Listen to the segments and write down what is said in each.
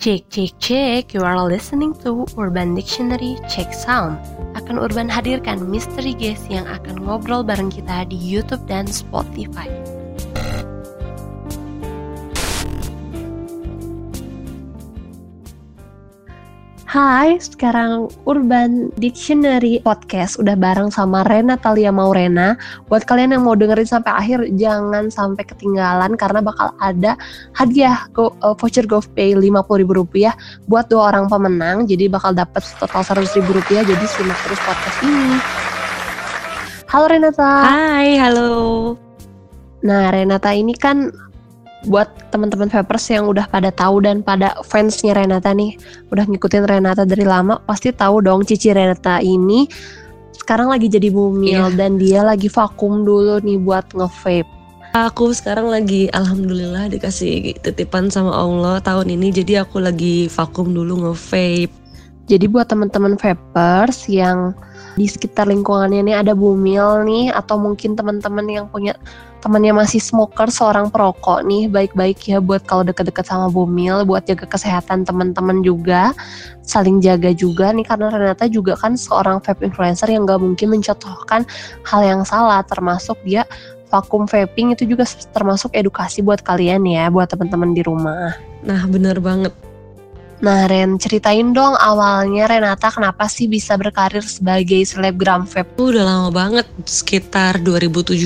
Cek, cek, cek, you are listening to Urban Dictionary Check Sound. Akan Urban hadirkan mystery guest yang akan ngobrol bareng kita di YouTube dan Spotify. Hai, sekarang Urban Dictionary Podcast udah bareng sama Rena Talia Maurena. Buat kalian yang mau dengerin sampai akhir, jangan sampai ketinggalan karena bakal ada hadiah go, uh, voucher GoPay Rp50.000 buat dua orang pemenang. Jadi bakal dapet total Rp100.000. Jadi simak terus podcast ini. Halo Renata. Hai, halo. Nah, Renata ini kan buat teman-teman Vapers yang udah pada tahu dan pada fansnya Renata nih, udah ngikutin Renata dari lama, pasti tahu dong Cici Renata ini sekarang lagi jadi bumil yeah. dan dia lagi vakum dulu nih buat nge-vape. Aku sekarang lagi alhamdulillah dikasih titipan sama Allah tahun ini jadi aku lagi vakum dulu nge-vape. Jadi buat teman-teman vapers yang di sekitar lingkungannya nih ada bumil nih atau mungkin teman-teman yang punya temannya masih smoker seorang perokok nih baik-baik ya buat kalau deket-deket sama bumil buat jaga kesehatan teman-teman juga saling jaga juga nih karena Renata juga kan seorang vape influencer yang gak mungkin mencontohkan hal yang salah termasuk dia vakum vaping itu juga termasuk edukasi buat kalian ya buat teman-teman di rumah. Nah bener banget Nah Ren, ceritain dong awalnya Renata kenapa sih bisa berkarir sebagai selebgram vape? Udah lama banget, sekitar 2017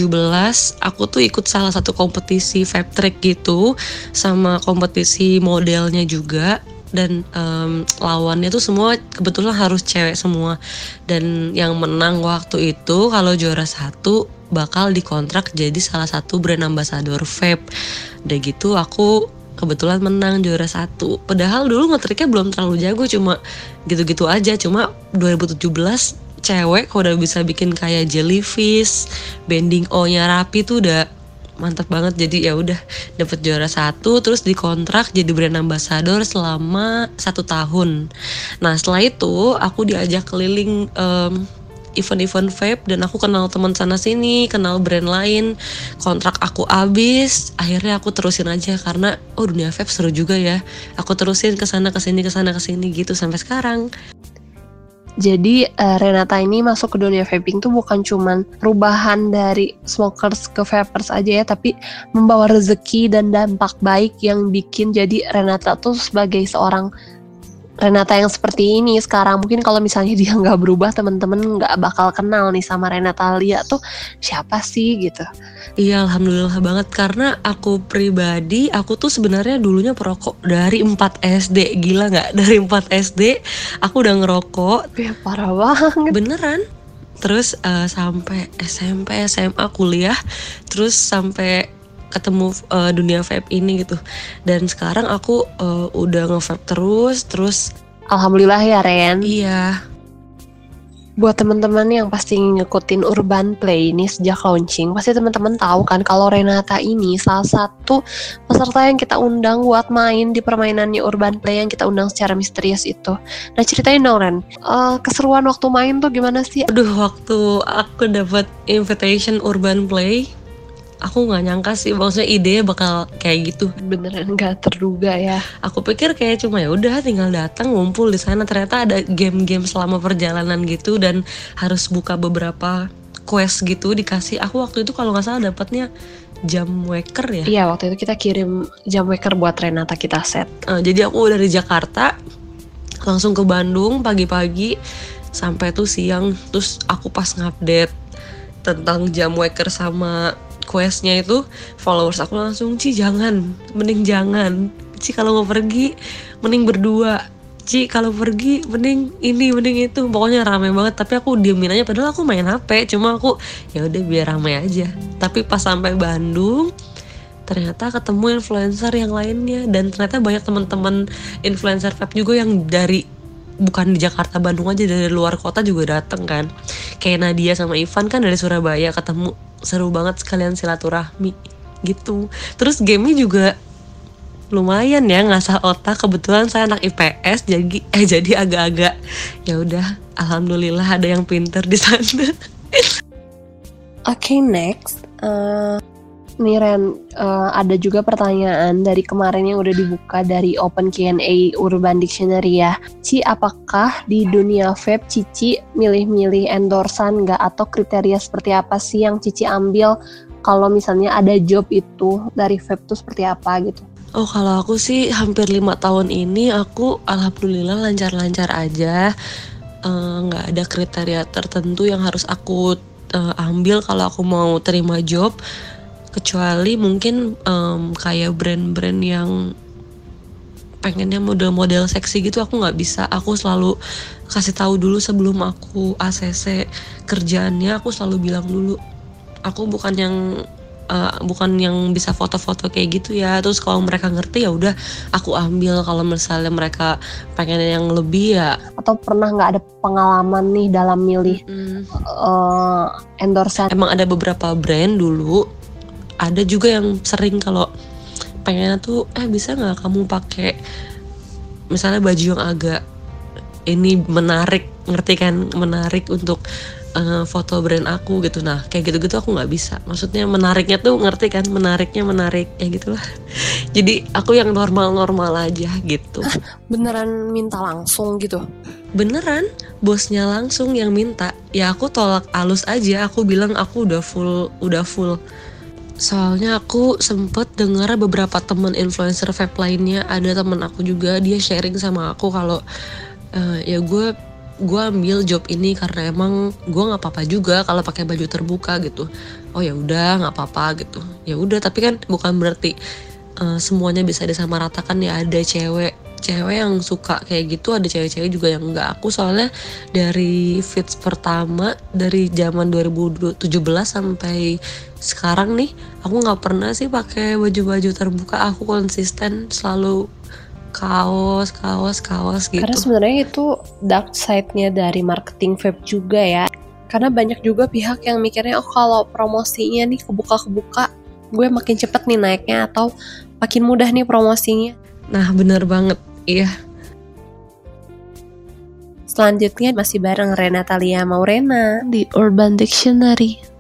aku tuh ikut salah satu kompetisi vape track gitu sama kompetisi modelnya juga dan um, lawannya tuh semua kebetulan harus cewek semua dan yang menang waktu itu kalau juara satu bakal dikontrak jadi salah satu brand ambassador vape. Udah gitu aku kebetulan menang juara satu. Padahal dulu ngetriknya belum terlalu jago cuma gitu-gitu aja. Cuma 2017 cewek kalau udah bisa bikin kayak jellyfish bending O nya rapi tuh udah mantap banget. Jadi ya udah dapet juara satu terus dikontrak jadi brand ambassador selama satu tahun. Nah setelah itu aku diajak keliling um, event-event vape dan aku kenal teman sana sini, kenal brand lain, kontrak aku habis, akhirnya aku terusin aja karena oh dunia vape seru juga ya. Aku terusin ke sana ke sini ke sana ke sini gitu sampai sekarang. Jadi uh, Renata ini masuk ke dunia vaping tuh bukan cuman perubahan dari smokers ke vapers aja ya, tapi membawa rezeki dan dampak baik yang bikin jadi Renata tuh sebagai seorang Renata yang seperti ini sekarang. Mungkin kalau misalnya dia nggak berubah temen-temen nggak bakal kenal nih sama Renata Lia tuh siapa sih gitu. Iya alhamdulillah banget. Karena aku pribadi aku tuh sebenarnya dulunya perokok dari 4 SD gila nggak? Dari 4 SD aku udah ngerokok. Ya parah banget. Beneran? Terus uh, sampai SMP SMA kuliah. Terus sampai ketemu uh, dunia vape ini gitu dan sekarang aku uh, udah nge-vape terus terus alhamdulillah ya Ren iya buat teman-teman yang pasti ngikutin Urban Play ini sejak launching, pasti teman-teman tahu kan kalau Renata ini salah satu peserta yang kita undang buat main di permainannya Urban Play yang kita undang secara misterius itu. Nah ceritain dong Ren, uh, keseruan waktu main tuh gimana sih? Aduh waktu aku dapat invitation Urban Play, aku nggak nyangka sih maksudnya ide bakal kayak gitu. Beneran nggak terduga ya? Aku pikir kayak cuma ya udah tinggal datang ngumpul di sana. Ternyata ada game-game selama perjalanan gitu dan harus buka beberapa quest gitu dikasih. Aku waktu itu kalau nggak salah dapatnya jam waker ya? Iya waktu itu kita kirim jam waker buat Renata kita set. Uh, jadi aku dari Jakarta langsung ke Bandung pagi-pagi sampai tuh siang. Terus aku pas ngupdate tentang jam waker sama questnya itu followers aku langsung Ci jangan mending jangan. Ci kalau mau pergi mending berdua. Ci kalau pergi mending ini mending itu. Pokoknya rame banget tapi aku diemin aja padahal aku main HP cuma aku ya udah biar rame aja. Tapi pas sampai Bandung ternyata ketemu influencer yang lainnya dan ternyata banyak teman-teman influencer vape juga yang dari bukan di Jakarta Bandung aja dari luar kota juga dateng kan. Kayak Nadia sama Ivan kan dari Surabaya ketemu seru banget sekalian silaturahmi gitu. Terus gamenya juga lumayan ya ngasah otak. Kebetulan saya anak IPS jadi eh jadi agak-agak ya udah alhamdulillah ada yang pinter di sana. Oke okay, next uh, Nih Ren, uh, ada juga pertanyaan dari kemarin yang udah dibuka dari Open Q&A Urban Dictionary ya. Ci, apakah di dunia vape Cici milih-milih endorsan nggak atau kriteria seperti apa sih yang Cici ambil kalau misalnya ada job itu dari vape tuh seperti apa gitu? Oh kalau aku sih hampir lima tahun ini aku alhamdulillah lancar-lancar aja eh, nggak uh, ada kriteria tertentu yang harus aku uh, ambil kalau aku mau terima job kecuali mungkin um, kayak brand-brand yang pengennya model-model seksi gitu aku nggak bisa. Aku selalu kasih tahu dulu sebelum aku ACC kerjaannya aku selalu bilang dulu. Aku bukan yang uh, bukan yang bisa foto-foto kayak gitu ya. Terus kalau mereka ngerti ya udah aku ambil. Kalau misalnya mereka pengen yang lebih ya atau pernah nggak ada pengalaman nih dalam milih mm. uh, endorse emang ada beberapa brand dulu ada juga yang sering kalau pengennya tuh eh bisa nggak kamu pakai misalnya baju yang agak ini menarik ngerti kan? Menarik untuk uh, foto brand aku gitu. Nah kayak gitu-gitu aku nggak bisa. Maksudnya menariknya tuh ngerti kan? Menariknya menarik kayak gitulah. Jadi aku yang normal-normal aja gitu. Beneran minta langsung gitu? Beneran? Bosnya langsung yang minta. Ya aku tolak alus aja. Aku bilang aku udah full udah full soalnya aku sempet dengar beberapa temen influencer vape lainnya. Ada temen aku juga dia sharing sama aku kalau uh, ya gue gue ambil job ini karena emang gue nggak apa-apa juga kalau pakai baju terbuka gitu. Oh ya udah nggak apa-apa gitu. Ya udah tapi kan bukan berarti uh, semuanya bisa disamaratakan ya. Ada cewek cewek yang suka kayak gitu ada cewek-cewek juga yang enggak. Aku soalnya dari fits pertama dari zaman 2017 sampai sekarang nih aku nggak pernah sih pakai baju-baju terbuka. Aku konsisten selalu kaos kaos kaos gitu. Karena sebenarnya itu dark side-nya dari marketing vape juga ya. Karena banyak juga pihak yang mikirnya oh kalau promosinya nih kebuka-kebuka gue makin cepet nih naiknya atau makin mudah nih promosinya nah bener banget Iya. Selanjutnya masih bareng Renata Lia Maurena di Urban Dictionary.